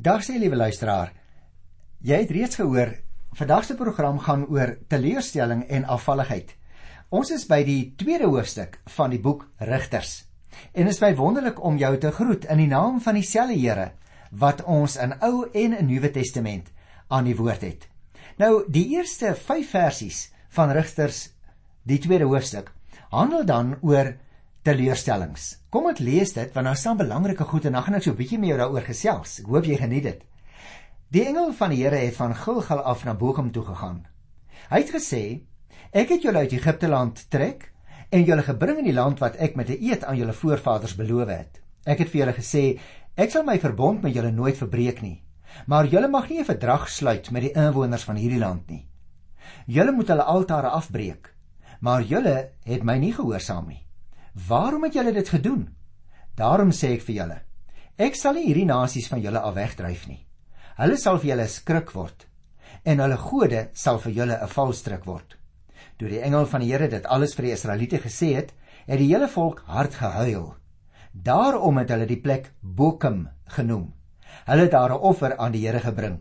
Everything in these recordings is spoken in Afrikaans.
Dag sê liewe luisteraar. Jy het reeds gehoor, vandag se program gaan oor teleurstelling en afvalligheid. Ons is by die tweede hoofstuk van die boek Rigters. En dit is my wonderlik om jou te groet in die naam van dieselfde Here wat ons in Ou en in Nuwe Testament aan die woord het. Nou, die eerste 5 versies van Rigters, die tweede hoofstuk, handel dan oor teleurstellings. Kom ek lees dit want daar staan belangrike goed en dan gaan ek so 'n bietjie met jou daaroor gesels. Ek hoop jy geniet dit. Die engel van die Here het van Gilgal af na Bochum toe gegaan. Hy het gesê: "Ek het julle uit Egipte land trek en julle gebring in die land wat ek met 'n eed aan julle voorvaders beloof het. Ek het vir julle gesê: Ek sal my verbond met julle nooit verbreek nie, maar julle mag nie 'n verdrag sluit met die inwoners van hierdie land nie. Julle moet hulle altare afbreek, maar julle het my nie gehoorsaam nie." Waarom het julle dit gedoen? Daarom sê ek vir julle, ek sal nie hierdie nasies van julle af wegdryf nie. Hulle sal vir julle skrik word en hulle gode sal vir julle 'n valstrik word. Toe die engel van die Here dit alles vir die Israeliete gesê het, het die hele volk hard gehuil. Daarom het hulle die plek Bokum genoem. Hulle het daar 'n offer aan die Here gebring.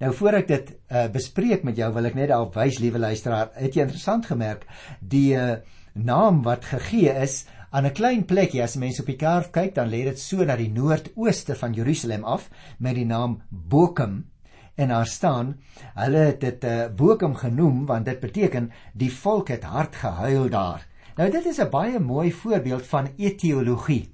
Nou voor ek dit uh, bespreek met jou, wil ek net daarop wys, liewe luisteraar, het jy interessant gemerk die uh, naam wat gegee is aan 'n klein plekkie. As mense op die kaart kyk, dan lê dit so na die noordooste van Jerusalem af met die naam Bokum en daar staan hulle het dit uh, Bokum genoem want dit beteken die volk het hard gehuil daar. Nou dit is 'n baie mooi voorbeeld van etiologie.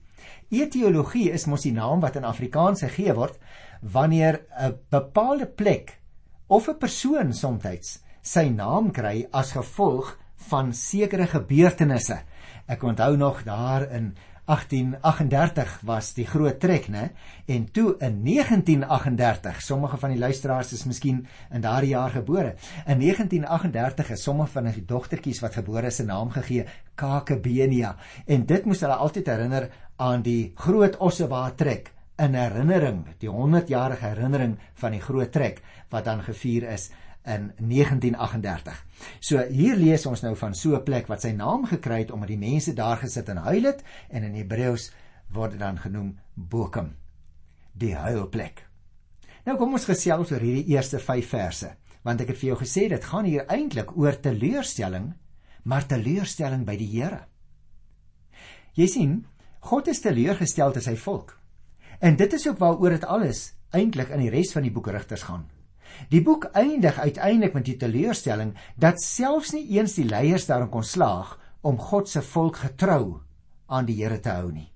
Etiologie is mos die naam wat in Afrikaans gegee word wanneer 'n bepaalde plek of 'n persoon soms sy naam kry as gevolg van sekere gebeurtenisse. Ek onthou nog daar in 1838 was die groot trek, né? En toe in 1938, sommige van die luisteraars is miskien in daardie jaar gebore. In 1938 is sommige van die dogtertjies wat gebore is se naam gegee Kakebenia en dit moes hulle altyd herinner aan die groot Ossewa trek in herinnering, die 100-jarige herinnering van die groot trek wat dan gevier is in 1938. So hier lees ons nou van so 'n plek wat sy naam gekry het omdat die mense daar gesit en huil het en in Hebreëus word dit dan genoem Bokum, die huilplek. Nou kom ons gesels oor hierdie eerste 5 verse, want ek het vir jou gesê dit gaan hier eintlik oor teleurstelling, maar teleurstelling by die Here. Jy sien, God is teleurgestel te sy volk. En dit is ook waaroor dit alles eintlik in die res van die boek Rigters gaan. Die boek eindig uiteindelik met die teleurstelling dat selfs nie eens die leiers daarin kon slaag om God se volk getrou aan die Here te hou nie.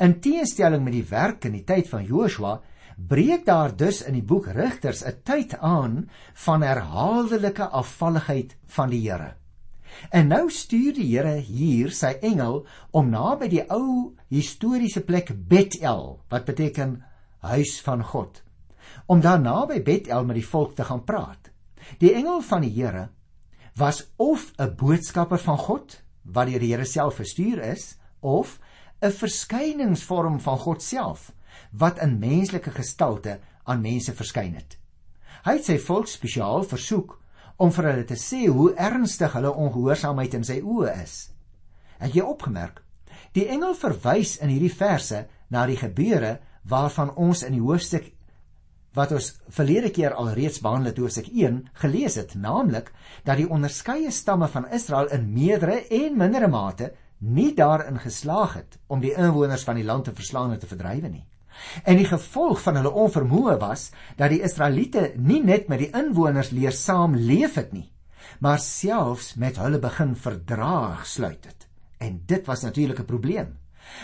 In teenstelling met die werk in die tyd van Joshua, breek daar dus in die boek Rigters 'n tyd aan van herhaaldelike afvalligheid van die Here. En nou stuur die Here hier sy engel om naby die ou historiese plek Bethel, wat beteken huis van God, om daar naby Bethel met die volk te gaan praat. Die engel van die Here was of 'n boodskapper van God wat deur die Here self verstuur is of 'n verskyningsvorm van God self wat in menslike gestalte aan mense verskyn het. Hy het sy volk spesiaal versoek om vir hulle te sê hoe ernstig hulle ongehoorsaamheid in sy oë is. Het jy opgemerk? Die engel verwys in hierdie verse na die gebeure waarvan ons in die hoofstuk wat ons verlede keer al reeds behandel het hoofstuk 1 gelees het, naamlik dat die onderskeie stamme van Israel in meerdere en mindere mate nie daarin geslaag het om die inwoners van die land te verslaan en te verdrywe nie. En die gevolg van hulle onvermoë was dat die Israeliete nie net met die inwoners leer saamleef het nie, maar selfs met hulle begin verdraag sluit het. En dit was natuurlik 'n probleem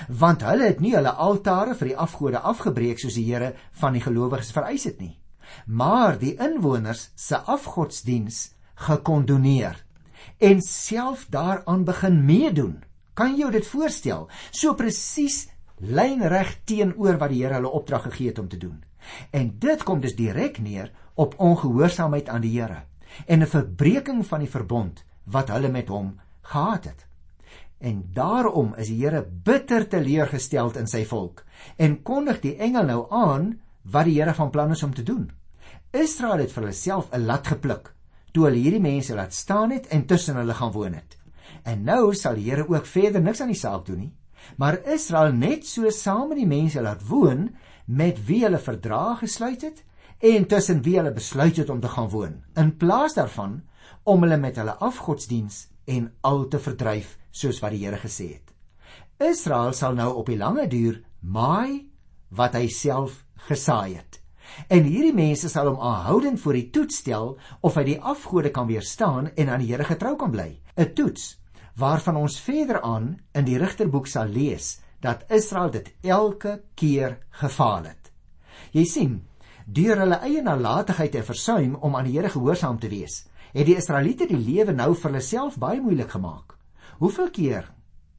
want hulle het nie hulle altare vir die afgode afgebreek soos die Here van die gelowiges vereis het nie. Maar die inwoners se afgodsdiens gekondoneer en self daaraan begin meedoen. Kan jy dit voorstel? So presies lynreg teenoor wat die Here hulle opdrag gegee het om te doen. En dit kom dus direk neer op ongehoorsaamheid aan die Here en 'n verbreeking van die verbond wat hulle met hom gehad het En daarom is die Here bitter teleurgesteld in sy volk en kondig die engel nou aan wat die Here van plan is om te doen. Israel het vir hulle self 'n lat gepluk toe hulle hierdie mense laat staan het en tussen hulle gaan woon het. En nou sal die Here ook verder niks aan die saak doen nie, maar Israel net so saam met die mense laat woon met wie hulle verdrae gesluit het en tussen wie hulle besluit het om te gaan woon, in plaas daarvan om hulle met hulle afgodsdiens en al te verdryf soos wat die Here gesê het. Israel sal nou op die lange duur maai wat hy self gesaai het. En hierdie mense sal hom aanhoudend voor die toets stel of hy die afgode kan weerstaan en aan die Here getrou kan bly. 'n Toets waarvan ons verder aan in die Rigterboek sal lees dat Israel dit elke keer gefaal het. Jy sien, deur hulle eie nalatigheid en versuim om aan die Here gehoorsaam te wees, het die Israeliete die lewe nou vir hulle self baie moeilik gemaak. Hoeveel keer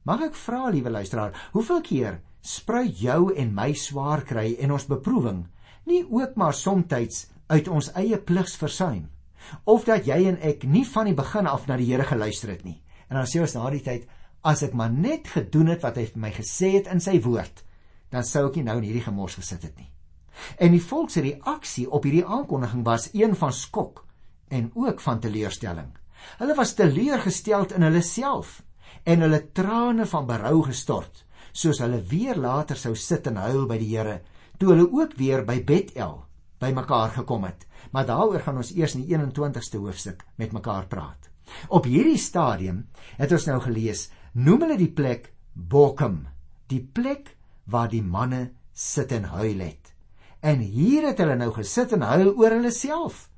Mag ek vra, liewe luisteraar, hoeveel keer spruit jou en my swaar kry en ons beproewing nie ook maar soms uit ons eie pligs versuim of dat jy en ek nie van die begin af na die Here geluister het nie. En dan sê ons na die tyd, as ek maar net gedoen het wat hy vir my gesê het in sy woord, dan sou ek nie nou in hierdie gemors gesit het nie. En die volk se reaksie op hierdie aankondiging was een van skok en ook van teleurstelling. Hulle was teleurgesteld in hulle self en hulle trane van berou gestort, soos hulle weer later sou sit en huil by die Here, toe hulle ook weer by Bethel bymekaar gekom het. Maar daaroor gaan ons eers in die 21ste hoofstuk met mekaar praat. Op hierdie stadium het ons nou gelees, noem hulle die plek Bokum, die plek waar die manne sit en huil het. En hier het hulle nou gesit en huil oor hulle self.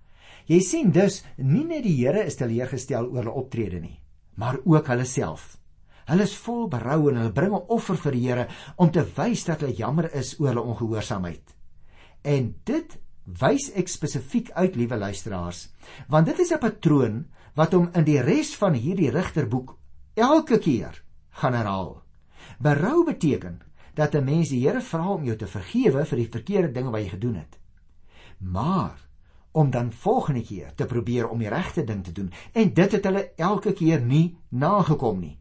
Jy sien dus nie net die Here is teleurgestel oor hulle optrede nie, maar ook hulle self. Hulle is vol berou en hulle bring 'n offer vir die Here om te wys dat hulle jammer is oor hulle ongehoorsaamheid. En dit wys ek spesifiek uit, liewe luisteraars, want dit is 'n patroon wat hom in die res van hierdie rigterboek elke keer gaan herhaal. Berou beteken dat 'n mens die Here vra om jou te vergewe vir die verkeerde dinge wat jy gedoen het. Maar om dan volgende keer te probeer om die regte ding te doen en dit het hulle elke keer nie nagekom nie.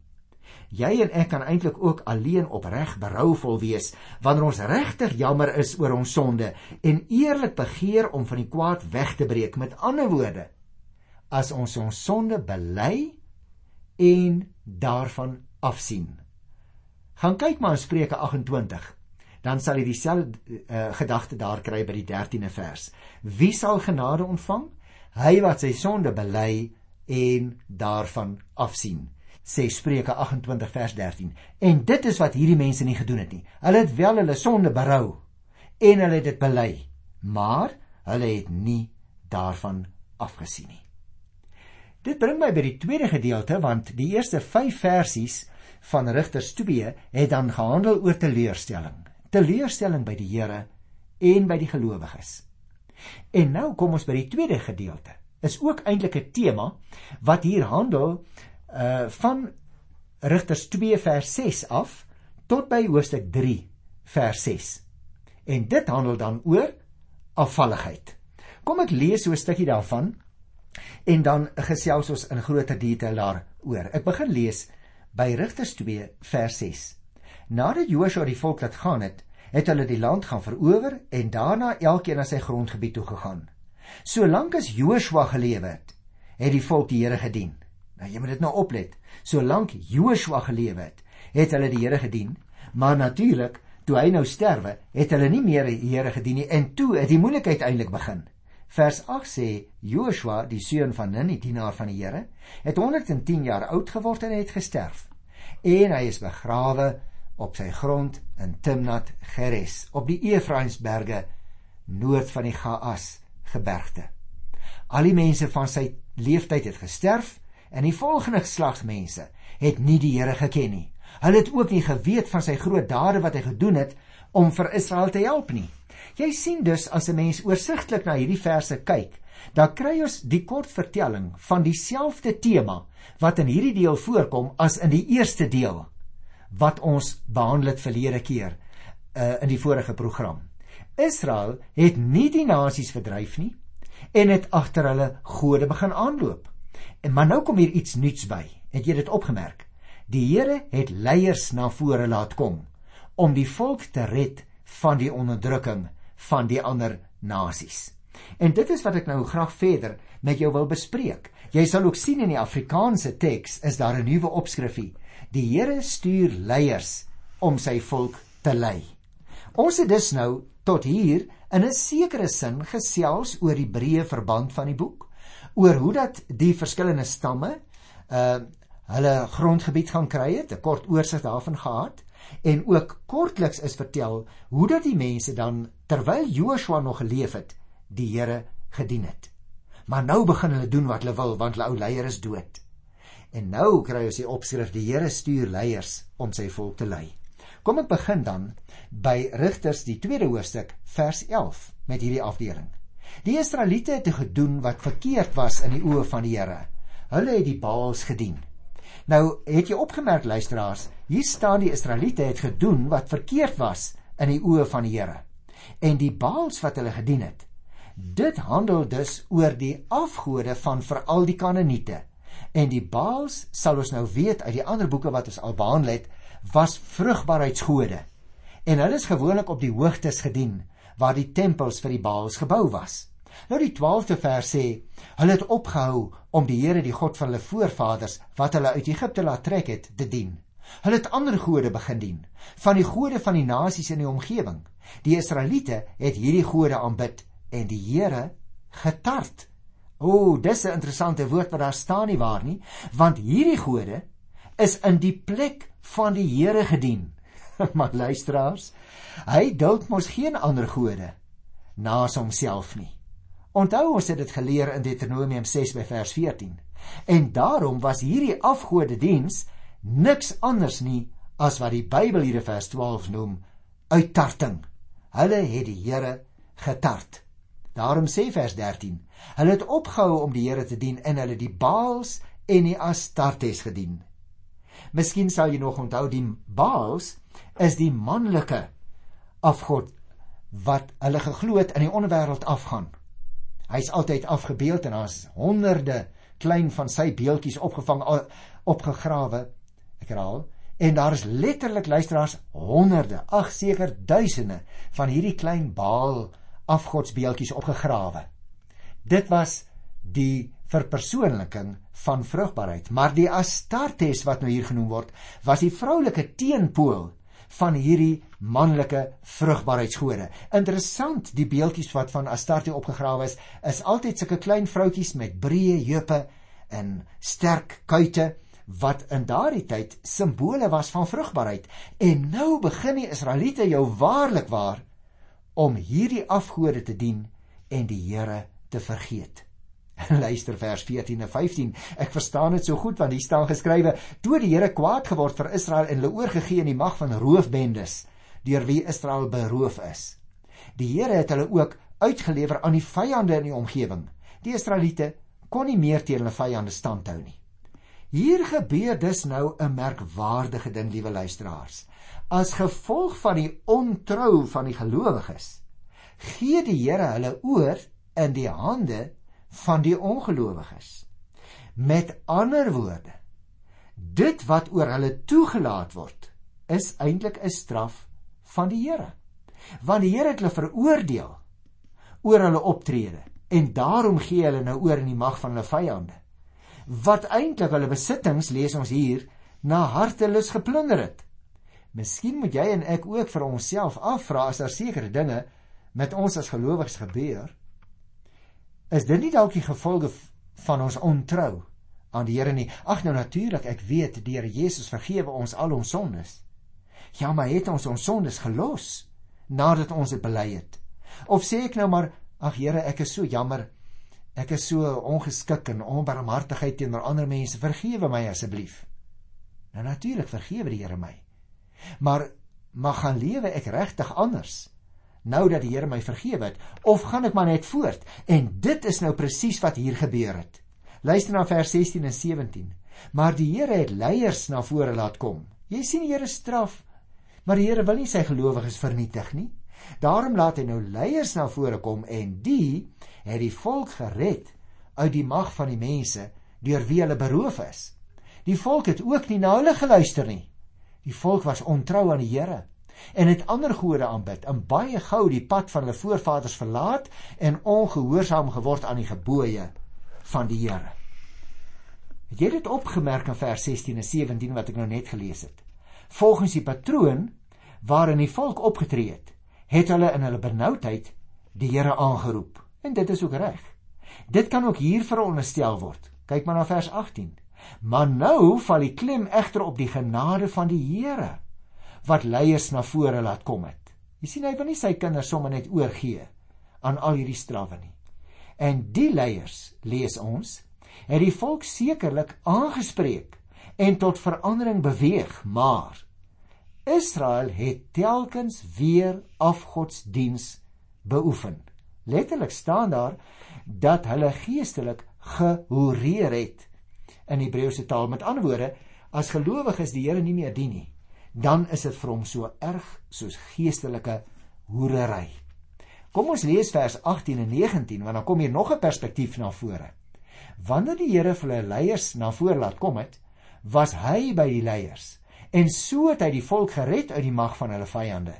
Jy en ek kan eintlik ook alleen opreg berouvol wees wanneer ons regtig jammer is oor ons sonde en eerlik begeer om van die kwaad weg te breek. Met ander woorde, as ons ons sonde bely en daarvan afsien. Gaan kyk maar in Spreuke 28. Dan sal jy dieselfde uh, gedagte daar kry by die 13de vers. Wie sal genade ontvang? Hy wat sy sonde bely en daarvan afsien sê Spreuke 28 vers 13. En dit is wat hierdie mense nie gedoen het nie. Hulle het wel hulle sonde berou en hulle het dit bely, maar hulle het nie daarvan afgesien nie. Dit bring my by die tweede gedeelte want die eerste 5 versies van Rigters 2 het dan gehandel oor teleurstelling. Teleurstelling by die Here en by die gelowiges. En nou kom ons by die tweede gedeelte. Is ook eintlik 'n tema wat hier handel uh van Rigters 2 vers 6 af tot by hoofstuk 3 vers 6. En dit handel dan oor afvalligheid. Kom ek lees so 'n stukkie daarvan en dan gesels ons in groter detail daaroor. Ek begin lees by Rigters 2 vers 6. Nadat Joshua die volk laat gaan het, het hulle die land gaan verower en daarna elkeen na sy grondgebied toe gegaan. Solank as Joshua gelewe het, het die volk die Here gedien. Nou jy moet dit nou oplet. Solank Joshua geleef het, het hulle die Here gedien, maar natuurlik, toe hy nou sterwe, het hulle nie meer die Here gedien nie en toe het die moeilikheid eintlik begin. Vers 8 sê Joshua, die seun van Nun, die dienaar van die Here, het 110 jaar oud geword en het gesterf. En hy is begrawe op sy grond in Timnat Geres, op die Efraimsberge noord van die Gaas gebergte. Al die mense van sy leeftyd het gesterf En die volgende geslagsmense het nie die Here geken nie. Hulle het ook nie geweet van sy groot dade wat hy gedoen het om vir Israel te help nie. Jy sien dus as 'n mens oorsigtelik na hierdie verse kyk, dan kry ons die kort vertelling van dieselfde tema wat in hierdie deel voorkom as in die eerste deel wat ons behandel het verlede keer uh, in die vorige program. Israel het nie die nasies verdryf nie en het agter hulle gode begin aanloop. En maar nou kom hier iets nuuts by. Het jy dit opgemerk? Die Here het leiers na vore laat kom om die volk te red van die onderdrukking van die ander nasies. En dit is wat ek nou graag verder met jou wil bespreek. Jy sal ook sien in die Afrikaanse teks is daar 'n nuwe opskrifie. Die Here stuur leiers om sy volk te lei. Ons het dus nou tot hier in 'n sekere sin gesels oor die breë verband van die boek, oor hoe dat die verskillende stamme uh hulle grondgebied gaan kry het, 'n kort oorsig daarvan gehad en ook kortliks is vertel hoe dat die mense dan terwyl Joshua nog geleef het, die Here gedien het. Maar nou begin hulle doen wat hulle wil want hulle ou leier is dood. En nou kry ons die opskrif die Here stuur leiers om sy volk te lei. Kom ek begin dan by Rigters die tweede hoofstuk vers 11 met hierdie afdeling. Die Israeliete het gedoen wat verkeerd was in die oë van die Here. Hulle het die Baals gedien. Nou, het jy opgemerk luisteraars, hier staan die Israeliete het gedoen wat verkeerd was in die oë van die Here. En die Baals wat hulle gedien het, Dit handel dus oor die afgode van veral die Kanaaniete. En die Baals sal ons nou weet uit die ander boeke wat ons al behandel het, was vrugbaarheidsgode. En hulle is gewoonlik op die hoogtes gedien waar die tempels vir die Baals gebou was. Nou die 12de vers sê, hulle het opgehou om die Here die God van hulle voorvaders wat hulle uit Egipte laat trek het, te dien. Hulle het ander gode begin dien, van die gode van die nasies in die omgewing. Die Israeliete het hierdie gode aanbid en die Here getart. O, dis 'n interessante woord wat daar staan nie waar nie, want hierdie gode is in die plek van die Here gedien. maar luisteraars, hy dalk mos geen ander gode naas homself nie. Onthou ons het dit geleer in Deuteronomium 6 by vers 14. En daarom was hierdie afgode diens niks anders nie as wat die Bybel hier in vers 12 noem uittarting. Hulle het die Here getart. Daarom sê vers 13: Hulle het opgehou om die Here te dien en hulle die Baals en die Astartes gedien. Miskien sal jy nog onthou die Baals is die manlike afgod wat hulle geglo het in die onderwêreld afgaan. Hy's altyd afgebeeld en daar's honderde klein van sy beeldjies opgevang opgegrawe. Ek herhaal, en daar is letterlik luisteraars honderde, ag seker duisende van hierdie klein Baal afgodsbeeldjies opgegrawe. Dit was die verpersoonliking van vrugbaarheid, maar die Astartes wat nou hier genoem word, was die vroulike teenpool van hierdie manlike vrugbaarheidsgode. Interessant, die beeldjies wat van Astarte opgegrawe is, is altyd sulke klein vroutjies met breë heupe en sterk kuite wat in daardie tyd simbole was van vrugbaarheid. En nou begin die Israeliete jou waarlik waar om hierdie afgode te dien en die Here te vergeet. Luister vers 14 en 15. Ek verstaan dit so goed want hier staan geskrywe: "Toe die Here kwaad geword vir Israel en hulle oorgegee in die mag van roofbendes, deur wie Israel beroof is. Die Here het hulle ook uitgelewer aan die vyande in die omgewing. Die Israeliete kon nie meer teen hulle vyande standhou nie." Hier gebeur dus nou 'n merkwaardige ding, liewe luisteraars as gevolg van die ontrou van die gelowiges gee die Here hulle oor in die hande van die ongelowiges. Met ander woorde dit wat oor hulle toegelaat word is eintlik 'n straf van die Here. Want die Here het hulle veroordeel oor hulle optrede en daarom gee hulle nou oor in die mag van hulle vyande wat eintlik hulle besittings lees ons hier na hartelus geplunder het Miskien moet jy en ek ook vir onsself afvra as daar sekere dinge met ons as gelowiges gebeur. Is dit nie dalk die gevolge van ons ontrou aan die Here nie? Ag nou natuurlik, ek weet die Here Jesus vergewe ons al ons sondes. Ja, maar het ons ons sondes gelos nadat ons dit bely het? Of sê ek nou maar, ag Here, ek is so jammer. Ek is so ongeskik en onbarmhartigheid teenoor ander mense. Vergewe my asseblief. Nou natuurlik vergewe die Here my. Maar mag gaan lewe ek regtig anders nou dat die Here my vergewe het of gaan ek maar net voort? En dit is nou presies wat hier gebeur het. Luister na vers 16 en 17. Maar die Here het leiers na vore laat kom. Jy sien die Here straf, maar die Here wil nie sy gelowiges vernietig nie. Daarom laat hy nou leiers na vore kom en die het die volk gered uit die mag van die mense deur wie hulle beroof is. Die volk het ook nie na hulle geluister nie. Die volk was ontrou aan die Here en het ander gode aanbid en baie gou die pad van hulle voorvaders verlaat en ongehoorsaam geword aan die gebooie van die Here. Het jy dit opgemerk in vers 16 en 17 wat ek nou net gelees het? Volgens die patroon waarin die volk opgetree het, het hulle in hulle benoudheid die Here aangeroep. En dit is ook reg. Dit kan ook hier veronderstel word. Kyk maar na vers 18. Maar nou val die klem egter op die genade van die Here wat leiers na vore laat kom het. Jy sien hy wil nie sy kinders sommer net oorgee aan al hierdie strawwe nie. En die leiers, lees ons, het die volk sekerlik aangespreek en tot verandering beweeg, maar Israel het telkens weer afgodsdiens beoefen. Letterlik staan daar dat hulle geestelik gehoreer het in Hebreëse taal. Met ander woorde, as gelowiges die Here nie meer dien nie, dan is dit vir hom so erg soos geestelike hoerery. Kom ons lees vers 18 en 19 want dan kom hier nog 'n perspektief na vore. Wanneer die Here vir hulle leiers na vore laat kom het, was hy by die leiers en so het hy die volk gered uit die mag van hulle vyande.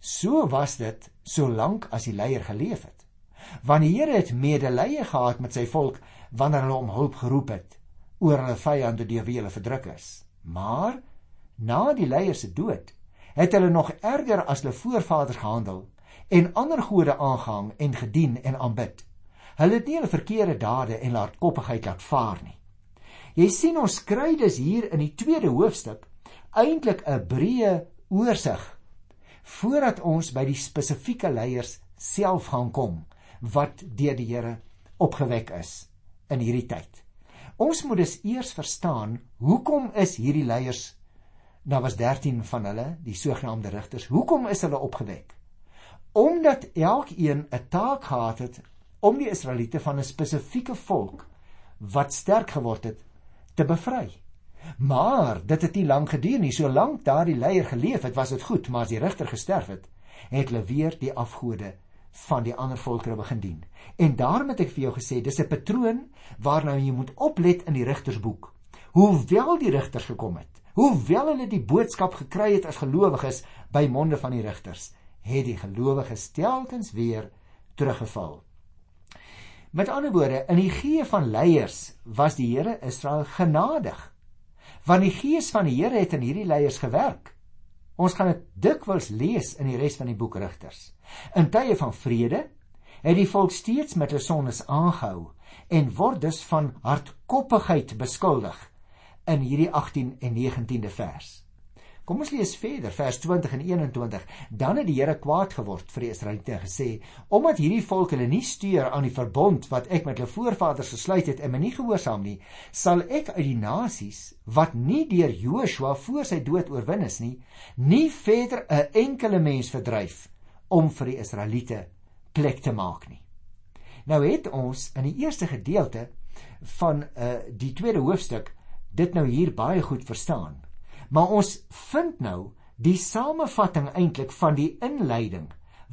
So was dit solank as die leier geleef het. Want die Here het medelee gehad met sy volk wanneer hulle om hulp geroep het oor hulle vyande deur wie hulle verdruk is. Maar na die leier se dood het hulle nog erger as hulle voorvaders gehandel en ander gode aangehang en gedien en aanbid. Hulle het nie hulle verkeerde dade en laatkoppigheid laat vaar nie. Jy sien ons kry dus hier in die tweede hoofstuk eintlik 'n breë oorsig voordat ons by die spesifieke leiers self gaan kom wat deur die Here opgewek is in hierdie tyd. Ons moet dus eers verstaan hoekom is hierdie leiers daar was 13 van hulle, die sogenaamde rigters. Hoekom is hulle opgewek? Omdat elkeen 'n taak gehad het om die Israeliete van 'n spesifieke volk wat sterk geword het te bevry. Maar dit het nie lank geduur nie. Solank daardie leier geleef het, was dit goed, maar as die rigter gesterf het, het hulle weer die afgode van die ander volkere begin dien. En daarom het ek vir jou gesê, dis 'n patroon waarna jy moet oplet in die rigtersboek. Hoewel die rigters gekom het, hoewel hulle die boodskap gekry het as gelowiges by monde van die rigters, het die gelowiges telkens weer teruggeval. Met ander woorde, in die gee van leiers was die Here Israel genadig. Want die gees van die Here het in hierdie leiers gewerk. Ons gaan dit dikwels lees in die res van die boek Rigters. In tye van vrede het die volk steeds met hulle sondes aangehou en word dus van hardkoppigheid beskuldig in hierdie 18 en 19de vers. Kom ons lees verder vers 20 en 21. Dan het die Here kwaad geword vir die Israeliete en gesê: "Omdat hierdie volk hulle nie steur aan die verbond wat ek met hulle voorvaders gesluit het en my nie gehoorsaam nie, sal ek uit die nasies wat nie deur Joshua voor sy dood oorwin is nie, nie verder 'n enkele mens verdryf om vir die Israeliete plek te maak nie." Nou het ons in die eerste gedeelte van uh, die tweede hoofstuk dit nou hier baie goed verstaan. Maar ons vind nou die samevatting eintlik van die inleiding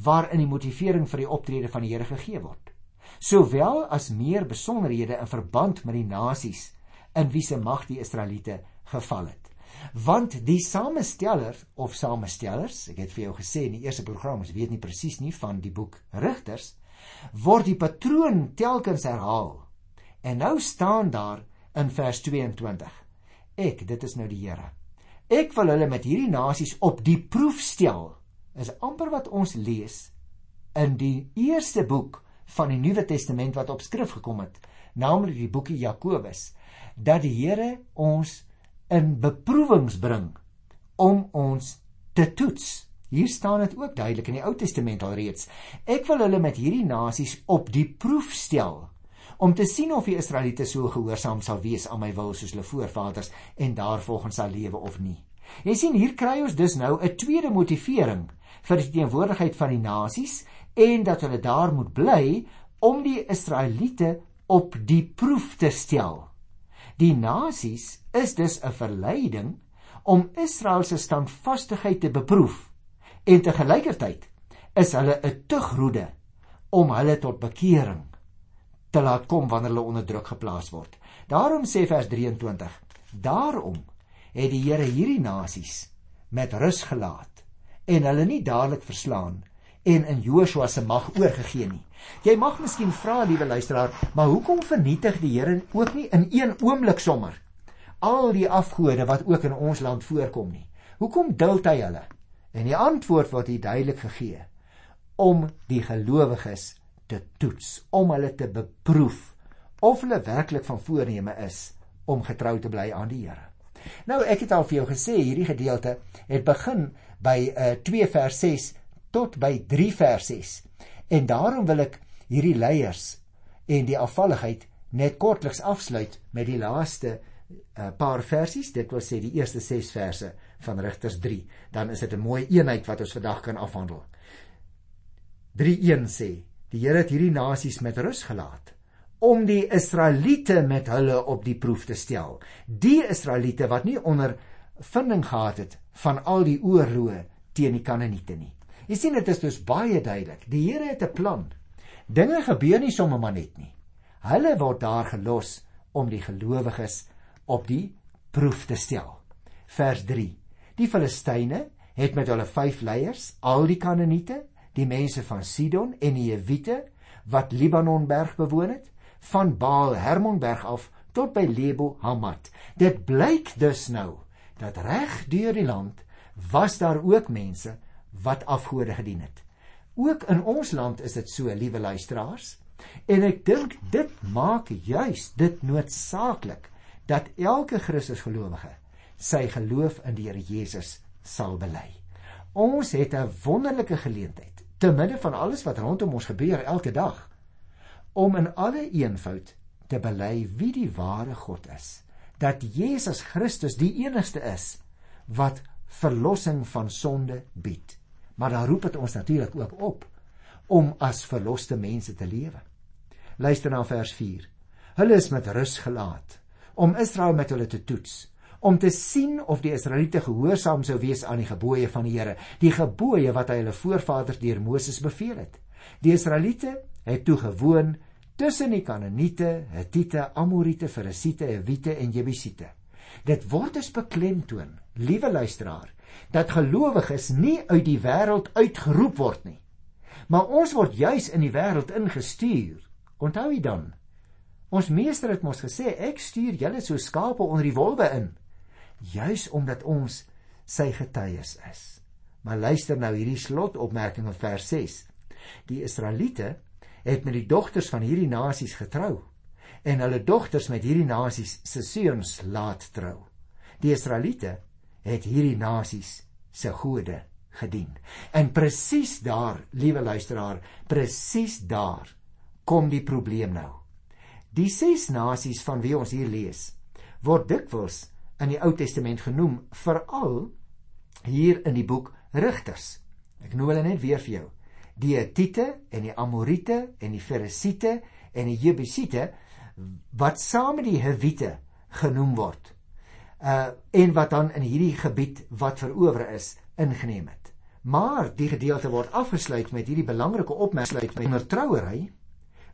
waarin die motivering vir die optrede van die Here gegee word. Sowel as meer besonderhede in verband met die nasies in wie se mag die Israeliete geval het. Want die samesteller of samestellers, ek het vir jou gesê in die eerste program, ons weet nie presies nie van die boek Rigters, word die patroon telkens herhaal. En nou staan daar in vers 22: Ek, dit is nou die Here Ek wil hulle met hierdie nasies op die proef stel. Is amper wat ons lees in die eerste boek van die Nuwe Testament wat op skrif gekom het, naamlik die boekie Jakobus, dat die Here ons in beproewings bring om ons te toets. Hier staan dit ook duidelik in die Ou Testament alreeds. Ek wil hulle met hierdie nasies op die proef stel om te sien of die Israeliete so gehoorsaam sal wees aan my wil soos hulle voorvaders en daarvolgens sal lewe of nie. Jy sien hier kry ons dus nou 'n tweede motivering vir die teenwoordigheid van die nasies en dat hulle daar moet bly om die Israeliete op die proef te stel. Die nasies is dus 'n verleiding om Israel se standvastigheid te beproef en te gelykertyd is hulle 'n tugroede om hulle tot bekering te laat kom wanneer hulle onder druk geplaas word. Daarom sê vers 23: Daarom het die Here hierdie nasies met rus gelaat en hulle nie dadelik verslaan en in Joshua se mag oorgegee nie. Jy mag miskien vra, liewe luisteraar, maar hoekom vernietig die Here ook nie in een oomblik sommer al die afgode wat ook in ons land voorkom nie? Hoekom duld hy hulle? En die antwoord word hier duidelik gegee. om die gelowiges te toets, om hulle te beproef of hulle werklik van voorneme is om getrou te bly aan die Here. Nou ek het al vir jou gesê hierdie gedeelte het begin by uh, 2 vers 6 tot by 3 vers 6. En daarom wil ek hierdie leiers en die afvalligheid net kortliks afsluit met die laaste uh, paar versies. Dit wil sê die eerste 6 verse van Rigters 3. Dan is dit 'n mooi eenheid wat ons vandag kan afhandel. 3:1 sê: Die Here het hierdie nasies met rus gelaat om die Israeliete met hulle op die proef te stel. Die Israeliete wat nie ondervinding gehad het van al die oorloë teen die Kanaaniete nie. Jy sien dit is dus baie duidelik. Die Here het 'n plan. Dinge gebeur nie sommer maar net nie. Hulle word daar gelos om die gelowiges op die proef te stel. Vers 3. Die Filistyne het met hulle vyf leiers, al die Kanaaniete, die mense van Sidon en die Jewiete wat Libanonberg bewoon het, van Baal Hermonberg af tot by Lebo Hamat. Dit blyk dus nou dat reg deur die land was daar ook mense wat afgode gedien het. Ook in ons land is dit so, liewe luisteraars. En ek dink dit maak juis dit noodsaaklik dat elke Christusgelowige sy geloof in die Here Jesus sal bely. Ons het 'n wonderlike geleentheid te midde van alles wat rondom ons gebeur elke dag om in alle eenvoud te bely wie die ware God is, dat Jesus Christus die enigste is wat verlossing van sonde bied. Maar dan roep dit ons natuurlik ook op om as verloste mense te lewe. Luister na vers 4. Hulle is met rus gelaat om Israel met hulle te toets om te sien of die Israeliete gehoorsaam sou wees aan die gebooie van die Here, die gebooie wat hy hulle voorvaders deur Moses beveel het. Die Israeliete het toe gewoon tussen die Kanaaniete, Hittite, Amoriete, Ferisiete, Hewite en Jebusiete. Dit word dus beklemtoon, liewe luisteraar, dat gelowiges nie uit die wêreld uitgeroep word nie. Maar ons word juis in die wêreld ingestuur. Onthou jy dan? Ons meester het mos gesê ek stuur julle so skape onder die wolwe in, juis omdat ons sy getuies is. Maar luister nou hierdie slotopmerking in vers 6. Die Israeliete het met die dogters van hierdie nasies getrou en hulle dogters met hierdie nasies se seuns laat trou. Die Israeliete het hierdie nasies se gode gedien. En presies daar, liewe luisteraar, presies daar kom die probleem nou. Die ses nasies van wie ons hier lees, word dikwels in die Ou Testament genoem, veral hier in die boek Rigters. Ek noem hulle net weer vir jou die Hittite en die Amoriete en die Ferisiete en die Jebusiete wat saam met die Hewite genoem word. Uh en wat dan in hierdie gebied wat verower is ingeneem het. Maar die gedeelte word afgesluit met hierdie belangrike opmerking met ondertrouery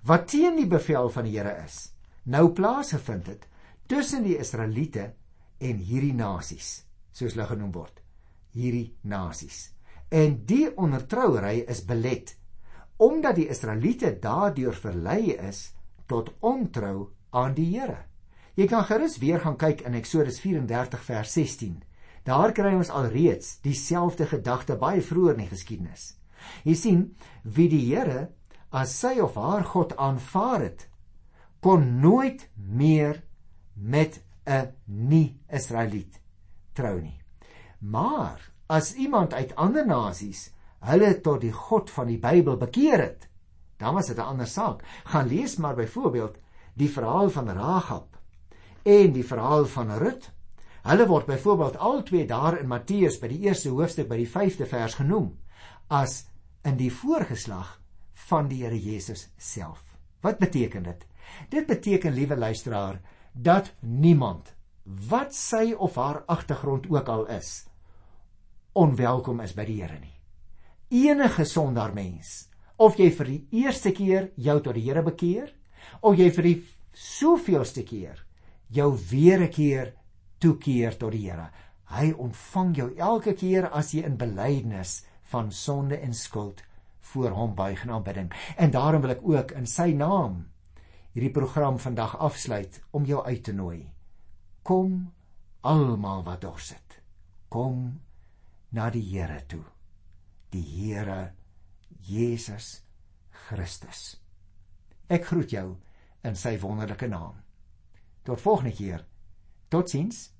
wat teen die bevel van die Here is. Nou plaasgevind het tussen die Israeliete en hierdie nasies, soos hulle genoem word. Hierdie nasies. En die ondertrouery is belet omdat die Israeliete daardeur verlei is tot ontrou aan die Here. Jy kan gerus weer gaan kyk in Eksodus 34 vers 16. Daar kry ons alreeds dieselfde gedagte baie vroeër in die geskiedenis. Jy sien, wie die Here as sy of haar God aanvaar het, kon nooit meer met 'n nie-Israeliet trou nie. Maar as iemand uit ander nasies hulle tot die God van die Bybel bekeer het, dan was dit 'n ander saak. Gaan lees maar byvoorbeeld die verhaal van Rahab en die verhaal van Rut. Hulle word byvoorbeeld al twee daar in Matteus by die eerste hoofstuk by die 5de vers genoem as in die voorgeslag van die Here Jesus self. Wat beteken dit? Dit beteken, liewe luisteraar, dat niemand wat sy of haar agtergrond ook al is, onwelkom is by die Here nie. Enige sondaar mens, of jy vir die eerste keer jou tot die Here bekeer, of jy vir die soveelste keer jou weer 'n keer toekeer tot die Here, hy ontvang jou elke keer as jy in belydenis van sonde en skuld voor hom buig en aanbidding. En daarom wil ek ook in sy naam hierdie program vandag afsluit om jou uit te nooi. Kom almal wat dors het. Kom na die Here toe. Die Here Jesus Christus. Ek groet jou in sy wonderlike naam. Tot volgende keer. Totsiens.